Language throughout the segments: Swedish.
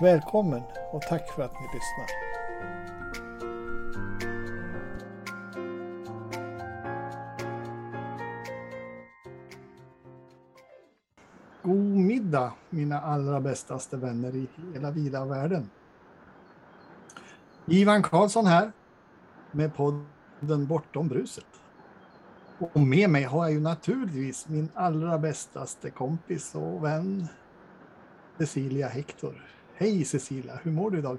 Välkommen och tack för att ni lyssnar. God middag mina allra bästaste vänner i hela vida världen. Ivan Karlsson här med podden Bortom bruset. Och med mig har jag ju naturligtvis min allra bästaste kompis och vän Cecilia Hector. Hej Cecilia, hur mår du idag?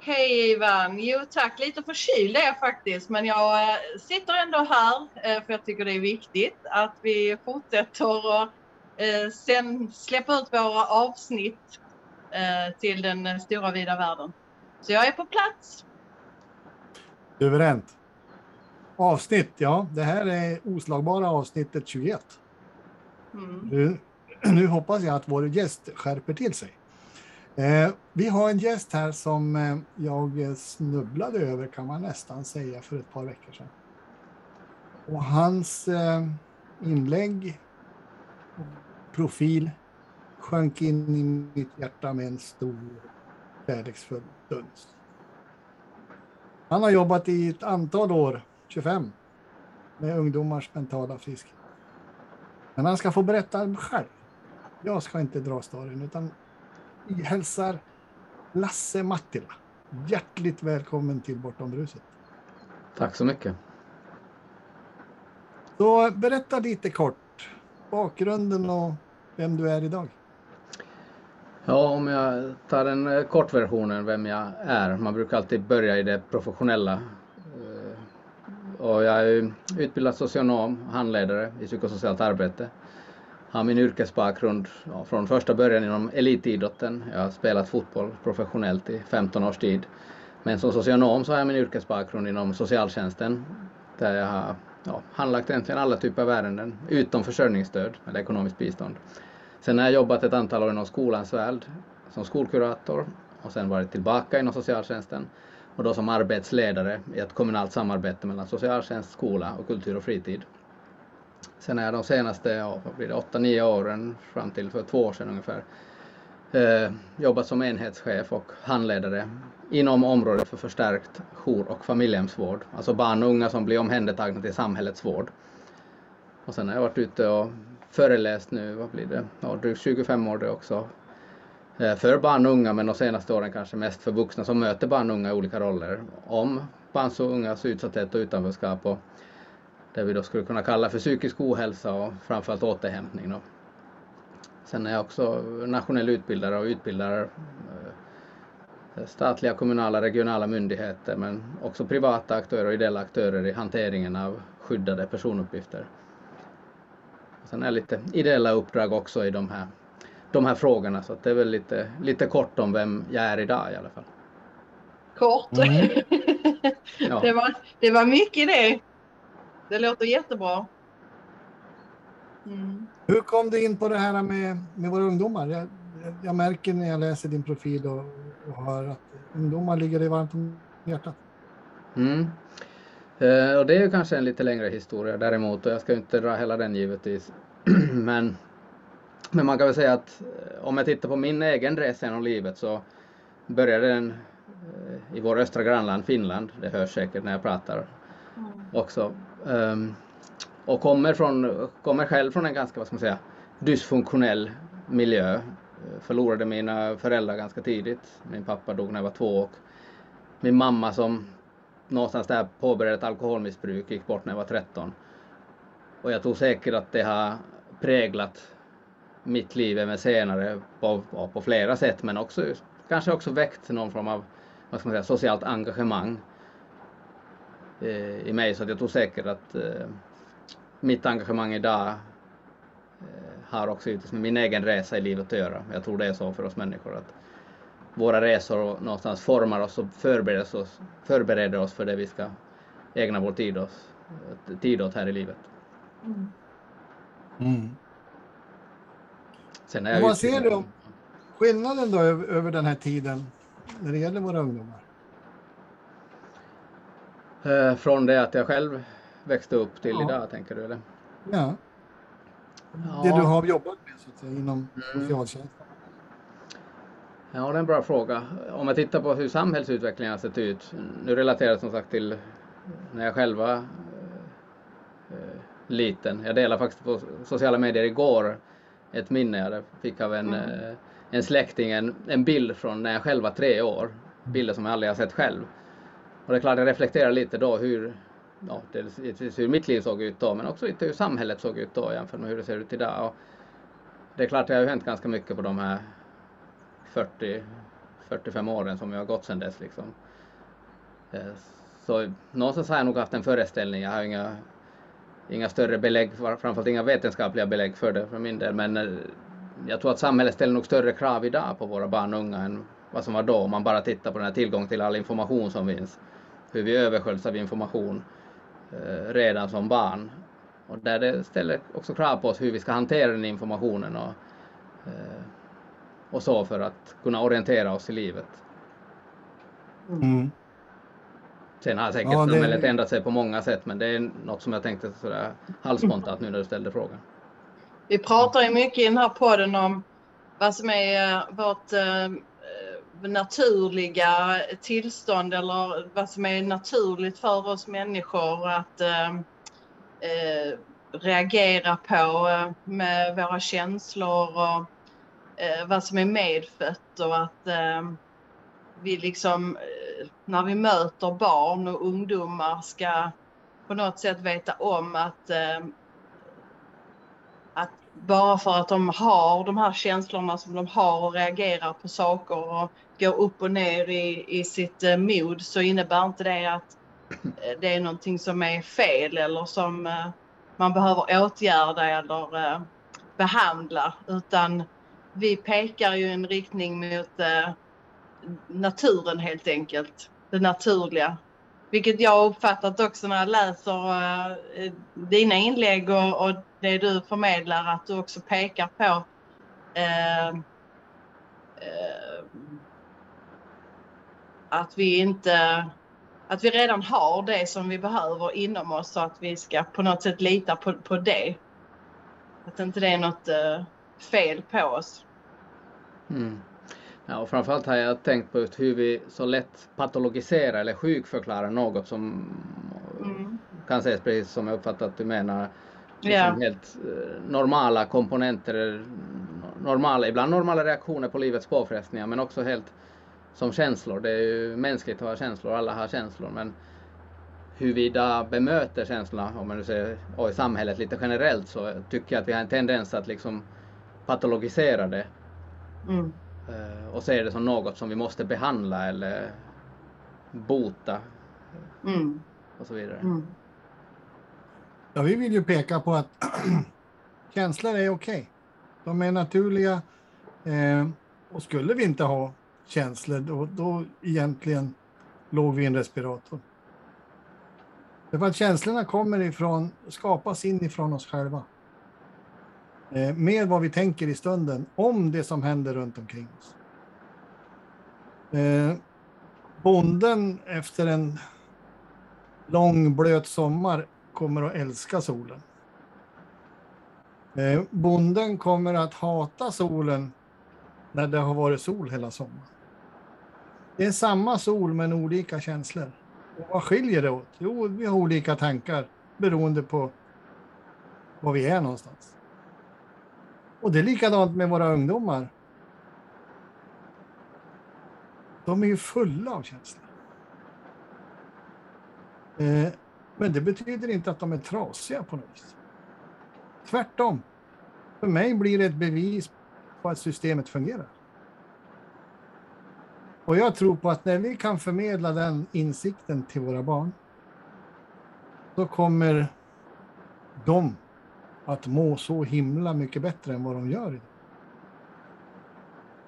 Hej Ivan! Jo tack, lite förkyld är jag faktiskt men jag eh, sitter ändå här eh, för jag tycker det är viktigt att vi fortsätter och eh, sen släppa ut våra avsnitt till den stora vida världen. Så jag är på plats. Suveränt. Avsnitt, ja det här är oslagbara avsnittet 21. Mm. Nu, nu hoppas jag att vår gäst skärper till sig. Eh, vi har en gäst här som eh, jag snubblade över kan man nästan säga för ett par veckor sedan. Och hans eh, inlägg, profil, sjönk in i mitt hjärta med en stor kärleksfull duns. Han har jobbat i ett antal år, 25, med ungdomars mentala friskhet. Men han ska få berätta själv. Jag ska inte dra storyn utan vi hälsar Lasse Mattila. Hjärtligt välkommen till Bortom bruset. Tack så mycket. Så berätta lite kort bakgrunden och vem du är idag. Ja, om jag tar den eh, kortversionen vem jag är. Man brukar alltid börja i det professionella. Eh, och jag är utbildad socionom, handledare i psykosocialt arbete har min yrkesbakgrund ja, från första början inom elitidrotten. Jag har spelat fotboll professionellt i 15 års tid. Men som socionom så har jag min yrkesbakgrund inom socialtjänsten där jag har ja, handlagt egentligen alla typer av ärenden utom försörjningsstöd eller ekonomiskt bistånd. Sen har jag jobbat ett antal år inom skolans värld som skolkurator och sen varit tillbaka inom socialtjänsten och då som arbetsledare i ett kommunalt samarbete mellan socialtjänst, skola och kultur och fritid. Sen är jag de senaste, ja, vad blir det, 8-9 åren fram till för två år sedan ungefär eh, jobbat som enhetschef och handledare inom området för förstärkt jour och familjehemsvård. Alltså barn och unga som blir omhändertagna till samhällets vård. Och sen har jag varit ute och föreläst nu, vad blir det, ja, drygt 25 år det också. Eh, för barn och unga men de senaste åren kanske mest för vuxna som möter barn och unga i olika roller. Om barns och ungas utsatthet och utanförskap och det vi då skulle kunna kalla för psykisk ohälsa och framförallt återhämtning. Då. Sen är jag också nationell utbildare och utbildar eh, statliga, kommunala, regionala myndigheter men också privata aktörer och ideella aktörer i hanteringen av skyddade personuppgifter. Sen är lite ideella uppdrag också i de här, de här frågorna så det är väl lite, lite kort om vem jag är idag i alla fall. Kort? Mm. ja. det, var, det var mycket det. Det låter jättebra. Mm. Hur kom du in på det här med, med våra ungdomar? Jag, jag märker när jag läser din profil och, och hör att ungdomar ligger dig varmt om hjärtat. Mm. Eh, och det är ju kanske en lite längre historia däremot och jag ska inte dra hela den givetvis. men, men man kan väl säga att eh, om jag tittar på min egen resa genom livet så började den eh, i vår östra grannland Finland. Det hörs säkert när jag pratar mm. också. Ehm, och kommer, från, kommer själv från en ganska, vad ska man säga, dysfunktionell miljö. Förlorade mina föräldrar ganska tidigt. Min pappa dog när jag var två och min mamma som någonstans där påbörjade ett alkoholmissbruk gick bort när jag var 13. Och jag tror säkert att det har präglat mitt liv även senare på, på flera sätt men också kanske också väckt någon form av vad ska man säga, socialt engagemang i mig så att jag tror säkert att eh, mitt engagemang idag eh, har också med min egen resa i livet att göra. Jag tror det är så för oss människor att våra resor någonstans formar oss och förbereder oss, förbereder oss för det vi ska ägna vår tid, oss, tid åt här i livet. Mm. Mm. Sen är vad ser du skillnaden då över den här tiden när det gäller våra ungdomar? Eh, från det att jag själv växte upp till ja. idag, tänker du? Eller? Ja. ja. Det du har jobbat med så att säga, inom mm. socialtjänsten? Ja, det är en bra fråga. Om man tittar på hur samhällsutvecklingen har sett ut, nu relaterat som sagt till när jag själv var äh, liten. Jag delade faktiskt på sociala medier igår ett minne jag fick av en, mm. äh, en släkting, en, en bild från när jag själv var tre år. Bilder som jag aldrig har sett själv. Och det är klart, jag reflekterar lite då hur, ja, dels hur mitt liv såg ut då, men också lite hur samhället såg ut då jämfört med hur det ser ut idag. Och det är klart, det har ju hänt ganska mycket på de här 40, 45 åren som jag har gått sedan dess. Liksom. Eh, så någonstans har jag nog haft en föreställning. Jag har inga, inga större belägg, framförallt inga vetenskapliga belägg för det för min del. Men eh, jag tror att samhället ställer nog större krav idag på våra barn och unga än vad som var då. Om man bara tittar på den här tillgången till all information som finns. Hur vi översköljs av information eh, redan som barn. Och där det ställer också krav på oss hur vi ska hantera den informationen och, eh, och så för att kunna orientera oss i livet. Mm. Sen har säkert ja, det... samhället ändrat sig på många sätt men det är något som jag tänkte sådär halvspontant nu när du ställde frågan. Vi pratar ju mycket i den här podden om vad som är eh, vårt eh, naturliga tillstånd eller vad som är naturligt för oss människor att eh, eh reagera på eh, med våra känslor och eh, vad som är medfött och att eh, vi liksom eh, när vi möter barn och ungdomar ska på något sätt veta om att att bara för att de har de här känslorna som de har och reagerar på saker och går upp och ner i, i sitt eh, mod så innebär inte det att eh, det är någonting som är fel eller som eh, man behöver åtgärda eller behandla utan vi pekar ju i en riktning mot naturen helt enkelt. Det naturliga. Vilket jag har uppfattat också när jag läser eh, dina inlägg och, och det du förmedlar att du också pekar på eh, eh, att vi inte att vi redan har det som vi behöver inom oss så att vi ska på något sätt lita på, på det. Att inte det är något eh, fel på oss. Mm. Ja, och framförallt har jag tänkt på just hur vi så lätt patologiserar eller sjukförklarar något som mm. kan ses precis som jag uppfattar att du menar. Liksom ja. helt uh, normala komponenter, normala, ibland normala reaktioner på livets påfrestningar men också helt som känslor. Det är ju mänskligt att ha känslor, alla har känslor. Men huruvida bemöter känslorna, om man nu säger och i samhället lite generellt, så tycker jag att vi har en tendens att liksom patologisera det. Mm. Eh, och se det som något som vi måste behandla eller bota. Mm. Och så vidare. Mm. Ja, vi vill ju peka på att känslor är okej. Okay. De är naturliga. Eh, och skulle vi inte ha känslor, då, då egentligen låg vi i en respirator. Därför att känslorna kommer ifrån, skapas inifrån oss själva. Eh, med vad vi tänker i stunden om det som händer runt omkring oss. Eh, bonden efter en lång blöt sommar kommer att älska solen. Eh, bonden kommer att hata solen när det har varit sol hela sommaren. Det är samma sol men olika känslor. Och vad skiljer det åt? Jo, vi har olika tankar beroende på var vi är någonstans. Och det är likadant med våra ungdomar. De är ju fulla av känslor. Eh, men det betyder inte att de är trasiga på något vis. Tvärtom. För mig blir det ett bevis på att systemet fungerar. Och jag tror på att när vi kan förmedla den insikten till våra barn, då kommer de att må så himla mycket bättre än vad de gör.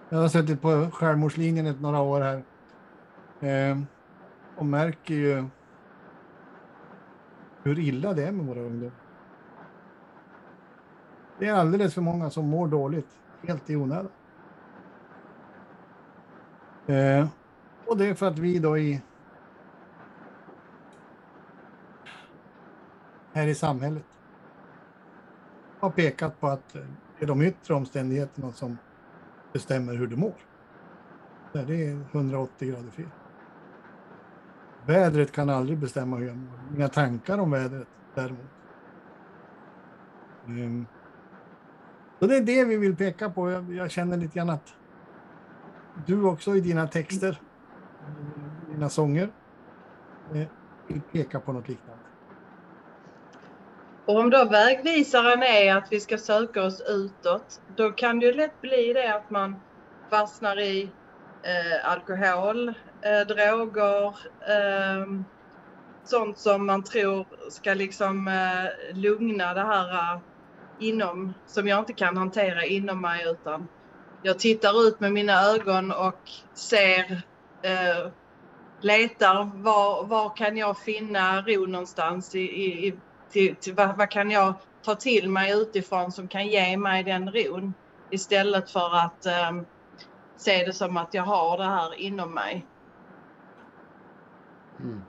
Jag har suttit på självmordslinjen ett några år här. Eh, och märker ju hur illa det är med våra ungdomar. Det är alldeles för många som mår dåligt, helt i onödan. Eh, och det är för att vi då i här i samhället har pekat på att det är de yttre omständigheterna som bestämmer hur du mår. Det är 180 grader fel. Vädret kan aldrig bestämma hur jag mår. Mina tankar om vädret däremot. Ehm, så det är det vi vill peka på. Jag, jag, känner lite grann att du också i dina texter, eh, dina sånger, eh, vill peka på något liknande. Och om då vägvisaren är att vi ska söka oss utåt, då kan det ju lätt bli det att man fastnar i eh, alkohol, eh, droger, eh, sånt som man tror ska liksom eh, lugna det här eh, inom, som jag inte kan hantera inom mig utan jag tittar ut med mina ögon och ser, eh, letar var, var kan jag finna ro någonstans i, i, till, till vad, vad, kan jag ta till mig utifrån som kan ge mig den ron istället för att um, se det som att jag har det här inom mig. Mm.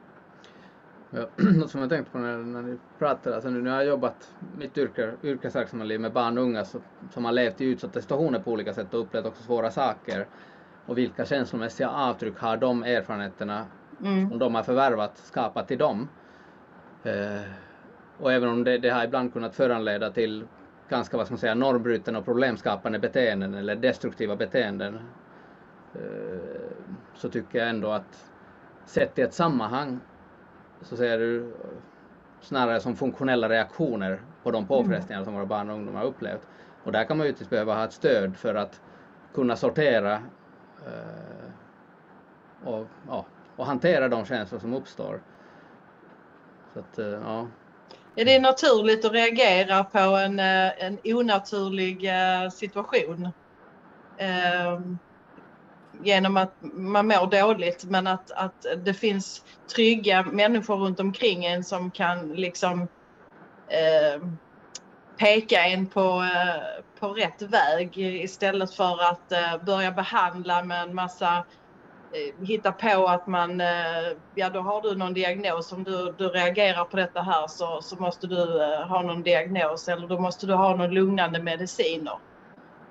Ja, något som jag tänkte på när, när ni pratade, alltså nu när jag har jobbat mitt yrke, yrkesverksamma liv med barn och unga så, som har levt i utsatta situationer på olika sätt och upplevt också svåra saker. Och vilka känslomässiga avtryck har de erfarenheterna mm. som de har förvärvat skapat i dem? Eh, och även om det, det har ibland kunnat föranleda till ganska vad ska man säga, normbrytande och problemskapande beteenden eller destruktiva beteenden eh, så tycker jag ändå att sett i ett sammanhang så ser du snarare som funktionella reaktioner på de påfrestningar som våra barn och ungdomar har upplevt. Och där kan man givetvis behöva ha ett stöd för att kunna sortera eh, och, ja, och hantera de känslor som uppstår. Så att, eh, ja. Är det naturligt att reagera på en, eh, en onaturlig eh, situation? Ehm, genom att man mår dåligt men att, att det finns trygga människor runt omkring en som kan liksom eh, peka en på, eh, på rätt väg istället för att eh, börja behandla med en massa Eh, hitta på att man, eh, ja då har du någon diagnos, om du, du reagerar på detta här så, så måste du eh, ha någon diagnos eller då måste du ha någon lugnande mediciner.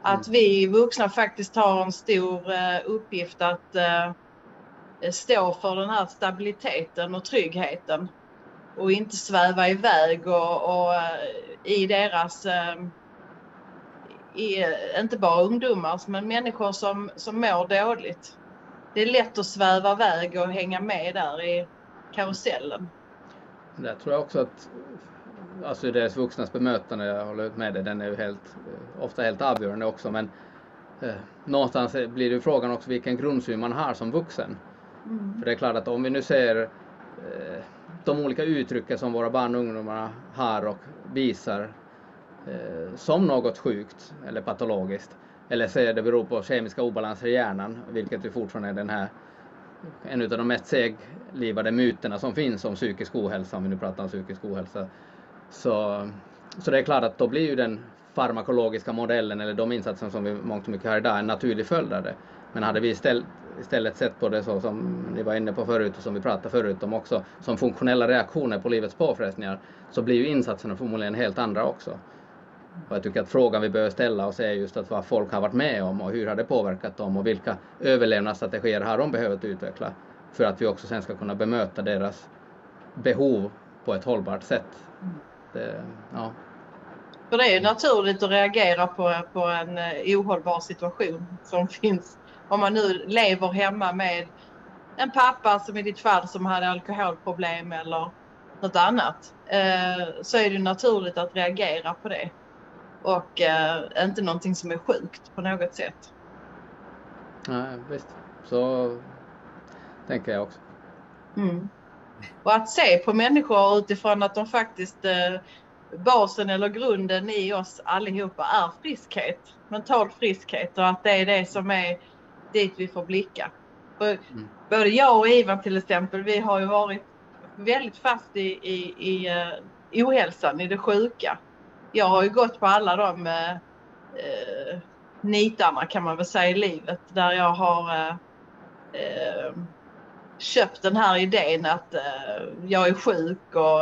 Att mm. vi vuxna faktiskt har en stor uppgift att stå för den här stabiliteten och tryggheten och inte sväva iväg och, och i deras i, inte bara ungdomars men människor som, som mår dåligt det är lätt att sväva iväg och hänga med där i karusellen. Där tror jag också att alltså deras vuxnas bemötande, jag håller med dig, den är ju helt, ofta helt avgörande också men eh, någonstans blir det frågan också vilken grundsyn man har som vuxen. Mm. För det är klart att om vi nu ser eh, de olika uttrycken som våra barn och ungdomar har och visar eh, som något sjukt eller patologiskt eller ser det beror på kemiska obalanser i hjärnan, vilket ju fortfarande är den här en av de mest seglivade myterna som finns om psykisk ohälsa, om vi nu pratar om psykisk ohälsa. Så, så det är klart att då blir ju den farmakologiska modellen eller de insatser som vi mångt och mycket har idag en naturlig följd av det. Men hade vi istället, istället sett på det så som ni var inne på förut och som vi pratade förut om också, som funktionella reaktioner på livets påfrestningar, så blir ju insatserna förmodligen helt andra också. Och jag tycker att frågan vi behöver ställa oss är just att vad folk har varit med om och hur har det påverkat dem och vilka överlevnadsstrategier har de behövt utveckla för att vi också sen ska kunna bemöta deras behov på ett hållbart sätt. Det, ja. För det är naturligt att reagera på, på en eh, ohållbar situation som finns. Om man nu lever hemma med en pappa som i ditt fall som hade alkoholproblem eller något annat eh, så är det naturligt att reagera på det och eh, inte någonting som är sjukt på något sätt. Nej, visst. Så tänker jag också. Mm. Och att se på människor utifrån att de faktiskt eh, basen eller grunden i oss allihopa är friskhet. Mental friskhet och att det är det som är dit vi får blicka. För mm. Både jag och Ivan till exempel, vi har ju varit väldigt fast i, i, i uh, ohälsan, i det sjuka. Jag har ju gått på alla de eh, eh, nitarna kan man väl säga i livet där jag har eh, eh köpt den här idén att eh, jag är sjuk och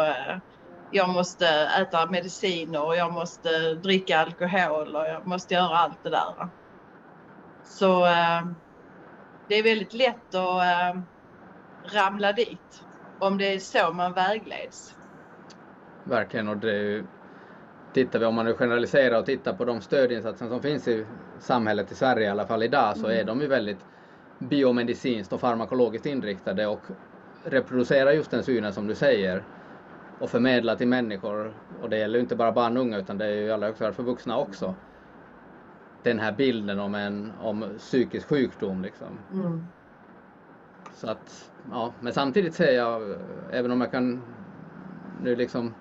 jag måste äta mediciner och jag måste dricka alkohol och jag måste göra allt det där. Så eh, det är väldigt lätt att eh, ramla dit om det är så man vägleds. Verkligen och det tittar vi om man nu generaliserar och tittar på de stödinsatser som finns i samhället i Sverige i alla fall idag så mm. är de ju väldigt biomedicinskt och farmakologiskt inriktade och reproducerar just den synen som du säger och förmedla till människor, och det gäller ju inte bara barn och unga utan det är ju i allra högsta grad för vuxna också, den här bilden om en om psykisk sjukdom. Liksom. Mm. Så att, ja, men samtidigt ser jag, även om jag kan nu liksom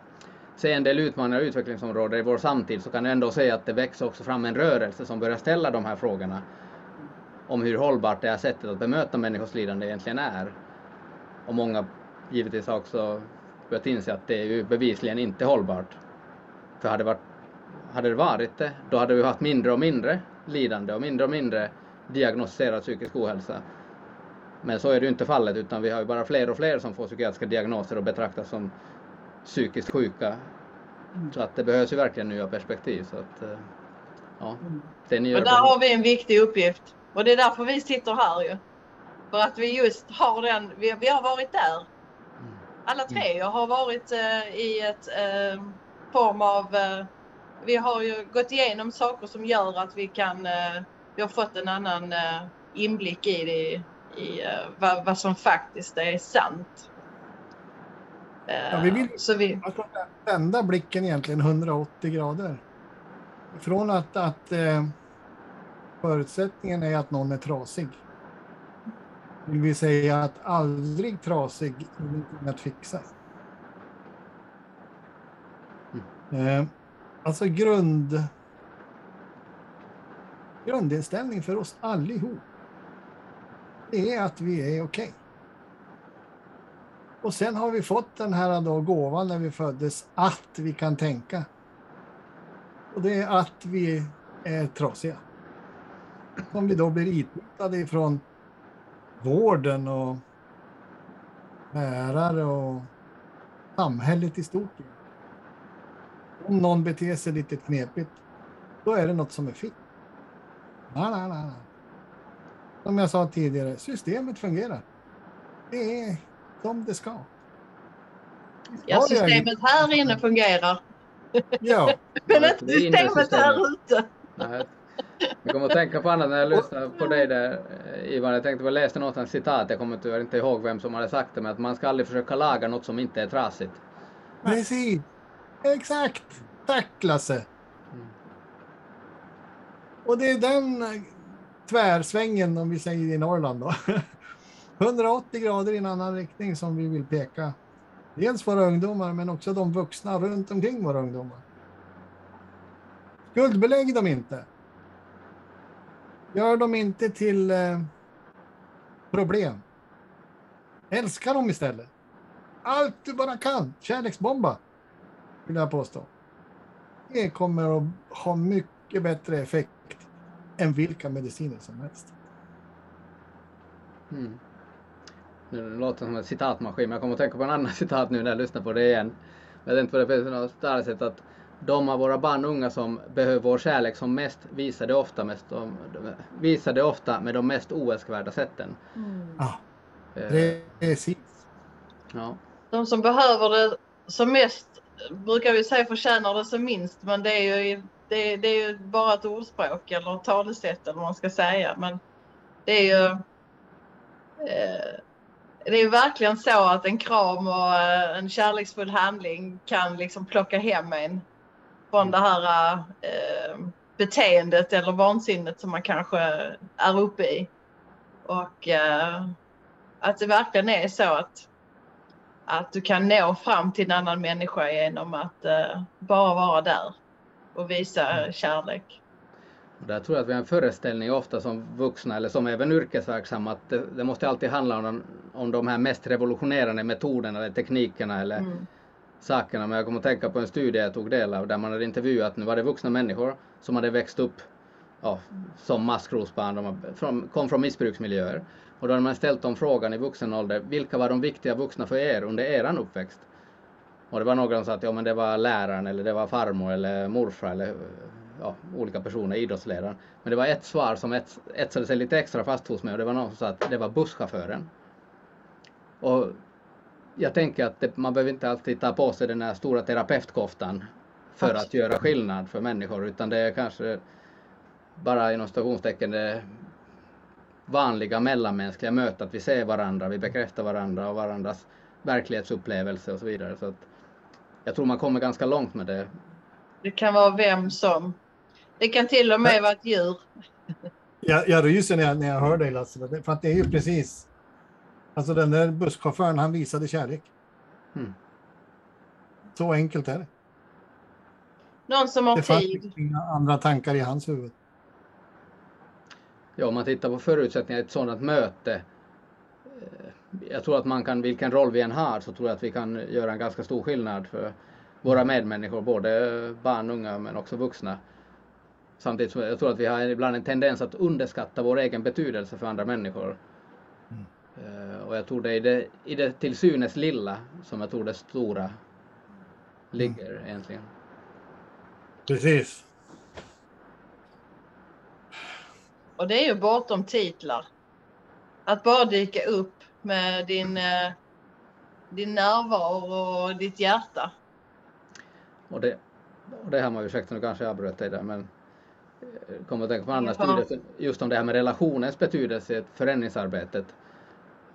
se en del utmaningar och utvecklingsområden i vår samtid så kan jag ändå säga att det växer också fram en rörelse som börjar ställa de här frågorna om hur hållbart det här sättet att bemöta människors lidande egentligen är. Och många givetvis också börjat inse att det är ju bevisligen inte hållbart. För hade, varit, hade det varit det, då hade vi haft mindre och mindre lidande och mindre och mindre diagnostiserad psykisk ohälsa. Men så är det ju inte fallet utan vi har ju bara fler och fler som får psykiatriska diagnoser och betraktas som psykiskt sjuka. Så att det behövs ju verkligen nya perspektiv. Så att, eh, ja, det ni gör och där har vi en viktig uppgift. Och det är därför vi sitter här ju. För att vi just har den, vi, vi har varit där alla tre. Jag har varit eh, i ett eh, form av... Eh, vi har ju gått igenom saker som gör att vi kan... Eh, vi har fått en annan eh, inblick i det, i eh, vad, vad, som faktiskt är sant. Ja, vi vill så vi... vända blicken egentligen 180 grader. Från att, att förutsättningen är att någon är trasig vill vi säga att aldrig trasig är att fixa. Mm. Eh, alltså grund... Grundinställning för oss allihop. Det är att vi är okej. Okay. Och sen har vi fått den här då gåvan när vi föddes att vi kan tänka. Och det är att vi är trasiga. Som vi då blir itutade ifrån vården och lärare och samhället i stort. Om någon beter sig lite knepigt, då är det något som är fel. Nej, nej, nej. Som jag sa tidigare, systemet fungerar. Det är som det ska. Ja, systemet här inne fungerar. Ja. Men inte systemet här ute. Jag kommer att tänka på annat när jag lyssnar på dig där Ivan. Jag tänkte på, jag läste något citat, jag kommer tyvärr inte ihåg vem som hade sagt det, men att man ska aldrig försöka laga något som inte är trasigt. Precis! Exakt! Tack Lasse! Mm. Och det är den tvärsvängen, om vi säger i Norrland då. 180 grader i en annan riktning som vi vill peka. Dels våra ungdomar men också de vuxna runt omkring våra ungdomar. Skuldbelägg dem inte. Gör dem inte till eh, problem. Älska dem istället. Allt du bara kan. Kärleksbomba. Vill jag påstå. Det kommer att ha mycket bättre effekt än vilka mediciner som helst. Mm. Nu låter det som en citatmaskin, men jag kommer att tänka på en annan citat nu när jag lyssnar på det igen. Jag tänkte på det på något starkt sätt att de av våra barn och unga som behöver vår kärlek som mest visar det ofta, mest, de, visar det ofta med de mest oälskvärda sätten. Mm. Ja, eh, precis. Ja. De som behöver det som mest brukar vi säga förtjänar det som minst, men det är ju, det, det är ju bara ett ordspråk eller ett talesätt eller vad man ska säga. Men det är ju eh, det är verkligen så att en kram och eh, en kärleksfull handling kan liksom plocka hem en från det här eh, beteendet eller vansinnet som man kanske är uppe i. Och eh, att det verkligen är så att att du kan nå fram till en annan människa genom att uh, bara vara där och visa mm. kärlek. Där tror jag att vi har en föreställning ofta som vuxna eller som även yrkesverksamma att det, det måste alltid handla om, om de här mest revolutionerande metoderna eller teknikerna eller mm. sakerna. Men jag kommer att tänka på en studie jag tog del av där man hade intervjuat, nu var det vuxna människor som hade växt upp ja, som maskrosbarn, de kom från missbruksmiljöer. Och då hade man ställt dem frågan i vuxen ålder, vilka var de viktiga vuxna för er under eran uppväxt? Och det var några som sa att ja, men det var läraren eller det var farmor eller morfar eller ja, olika personer, idrottsledaren. Men det var ett svar som ets, etsade sig lite extra fast hos mig och det var någon som sa att det var busschauffören. Och jag tänker att det, man behöver inte alltid ta på sig den här stora terapeutkoftan för att göra skillnad för människor utan det är kanske bara inom stationstecken det vanliga mellanmänskliga mötet, att vi ser varandra, vi bekräftar varandra och varandras verklighetsupplevelse och så vidare. Så att jag tror man kommer ganska långt med det. Det kan vara vem som. Det kan till och med vara ett djur. Jag, jag ryser när jag, när jag hör dig Lasse, för att det är ju precis. Alltså den där busschauffören, han visade kärlek. Mm. Så enkelt är det. Någon som har det tid. Det fanns inga andra tankar i hans huvud. Ja, om man tittar på förutsättningar i ett sådant möte. Eh, jag tror att man kan, vilken roll vi än har, så tror jag att vi kan göra en ganska stor skillnad för våra medmänniskor, både barn, unga men också vuxna. Samtidigt så jag tror att vi har ibland en tendens att underskatta vår egen betydelse för andra människor. Mm. Eh, och jag tror det är det, i det till synes lilla som jag tror det stora ligger mm. egentligen. Precis. Och det är ju bortom titlar. Att bara dyka upp med din, eh, din närvaro och ditt hjärta. Och det, och det har man, ursäkta nu kanske jag avbröt dig där, men eh, kommer att tänka på andra ja. just om det här med relationens betydelse i förändringsarbetet.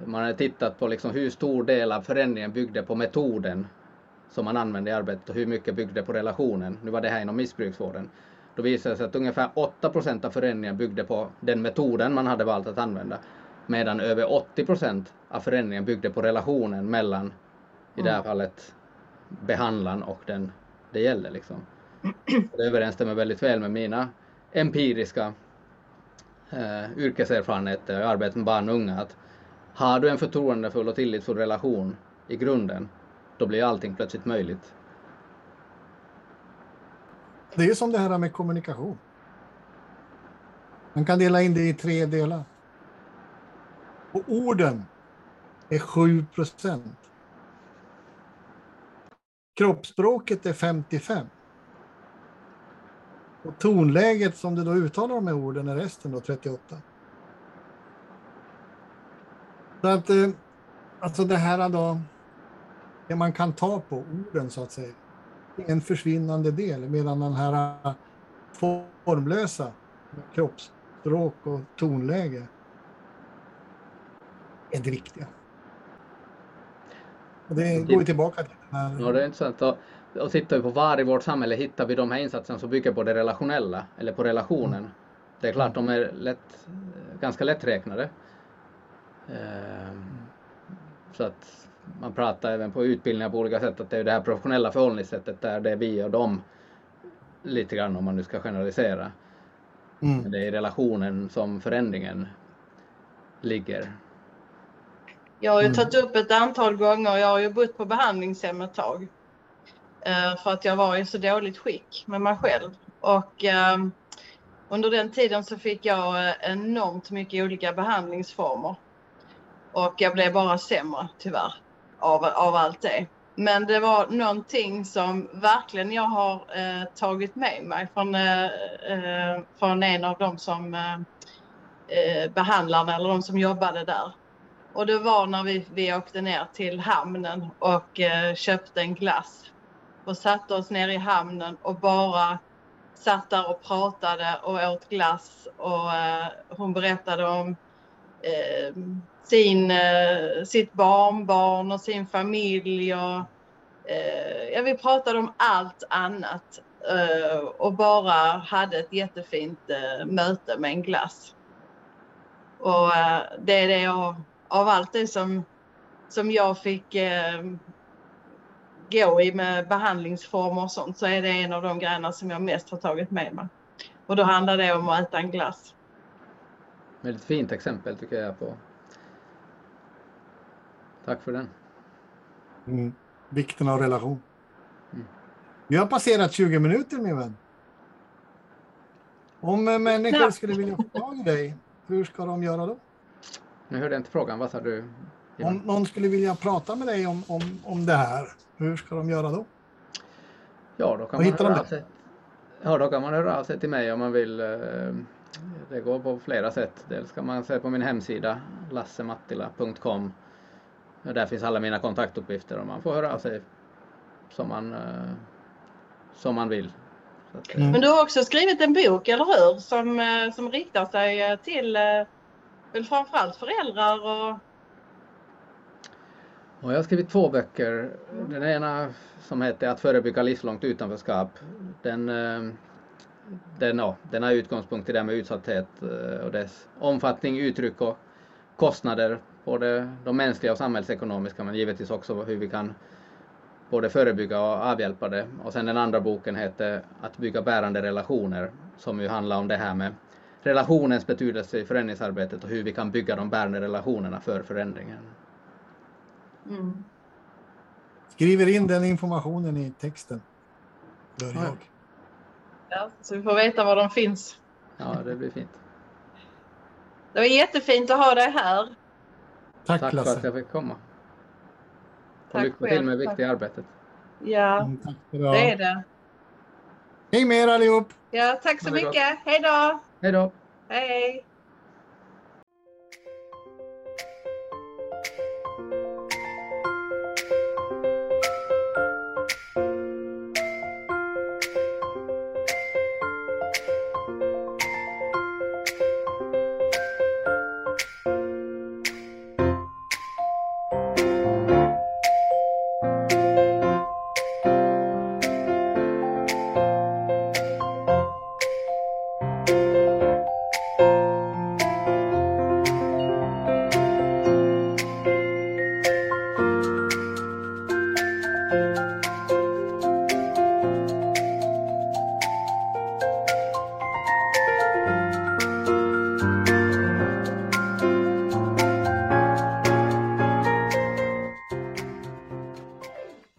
Man har tittat på liksom hur stor del av förändringen byggde på metoden som man använde i arbetet och hur mycket byggde på relationen. Nu var det här inom missbruksvården. Då visade det sig att ungefär 8% av förändringen byggde på den metoden man hade valt att använda. Medan över 80% av förändringen byggde på relationen mellan, i det här fallet, behandlaren och den det gäller. Liksom. Det överensstämmer väldigt väl med mina empiriska eh, yrkeserfarenheter och arbete med barn och unga. Att har du en förtroendefull och tillitsfull relation i grunden, då blir allting plötsligt möjligt. Det är som det här med kommunikation. Man kan dela in det i tre delar. Och orden är 7 procent. Kroppsspråket är 55. Och tonläget som du då uttalar de här orden är resten då 38. Så att eh, alltså det här då, det man kan ta på orden så att säga en försvinnande del medan den här eh, formlösa kroppsspråk och tonläge är det viktiga. Det går ju tillbaka till den här... Ja, det är intressant. Och, och tittar vi på var i vårt samhälle hittar vi de här insatserna som bygger på det relationella eller på relationen. Mm. Det är klart, de är lätt, ganska lätträknade. Ehm, så att man pratar även på utbildningar på olika sätt att det är det här professionella förhållningssättet där det är vi och dem lite grann om man nu ska generalisera. Mm. Det är i relationen som förändringen ligger. Jag har ju mm. tagit upp ett antal gånger, jag har ju bott på behandlingshem ett tag. Eh, för att jag var i så dåligt skick med mig själv. Och ehm, under den tiden så fick jag eh, enormt mycket olika behandlingsformer. Och jag blev bara sämre tyvärr av, av allt det. Men det var någonting som verkligen jag har eh, tagit med mig från, eh, eh från en av dem som eh, behandlarna eller de som jobbade där. Och det var när vi, vi åkte ner till hamnen och eh, köpte en glass och satte oss ner i hamnen och bara satt där och pratade och åt glass och eh, hon berättade om eh, sin, eh, sitt barnbarn och sin familj. Och, eh, ja, vi pratade om allt annat eh, och bara hade ett jättefint eh, möte med en glass. Och det är det jag, av allt det som som jag fick eh, gå i med behandlingsformer och sånt så är det en av de grejerna som jag mest har tagit med mig. Och då handlar det om att äta en glass. Väldigt fint exempel tycker jag på. Tack för den. Mm. Vikten av relation. Mm. Vi har passerat 20 minuter min vän. Om eh, människor skulle vilja få tag i dig, hur ska de göra då? Nu hörde jag inte frågan, vad sa du? Om någon skulle vilja prata med dig om, om, om det här, hur ska de göra då? Ja, då kan man höra sig. Ja, då kan man höra av sig till mig om man vill. eh, Det går på flera sätt. Dels kan man se på min hemsida lassemattila.com. Där finns alla mina kontaktuppgifter och man får höra av sig som man, eh, som man vill. Att, Mm. Men du har också skrivit en bok, eller hur? Som, som riktar sig till väl framförallt föräldrar och Och jag har skrivit två böcker. Den ena som heter Att förebygga livslångt utanförskap. Den, eh, den, ja, den har utgångspunkt i det här med utsatthet eh, och dess omfattning, uttryck och kostnader. Både de mänskliga och samhällsekonomiska men givetvis också hur vi kan både förebygga och avhjälpa det. Och sen den andra boken heter Att bygga bärande relationer som ju handlar om det här med relationens betydelse i förändringsarbetet och hur vi kan bygga de bärande relationerna för förändringen. mm. Skriver in den informationen i texten. Gör Ja. jag. ja, så vi får veta var de finns. Ja, det blir fint. Det var jättefint att ha dig här. Tack, Tack för Lasse. att jag fick komma. Och Tack lycka till med det viktiga arbetet. Ja, Mm, det är det. Hej med er allihop! Ja, tack så mycket. Hej då! Hej då! Hej!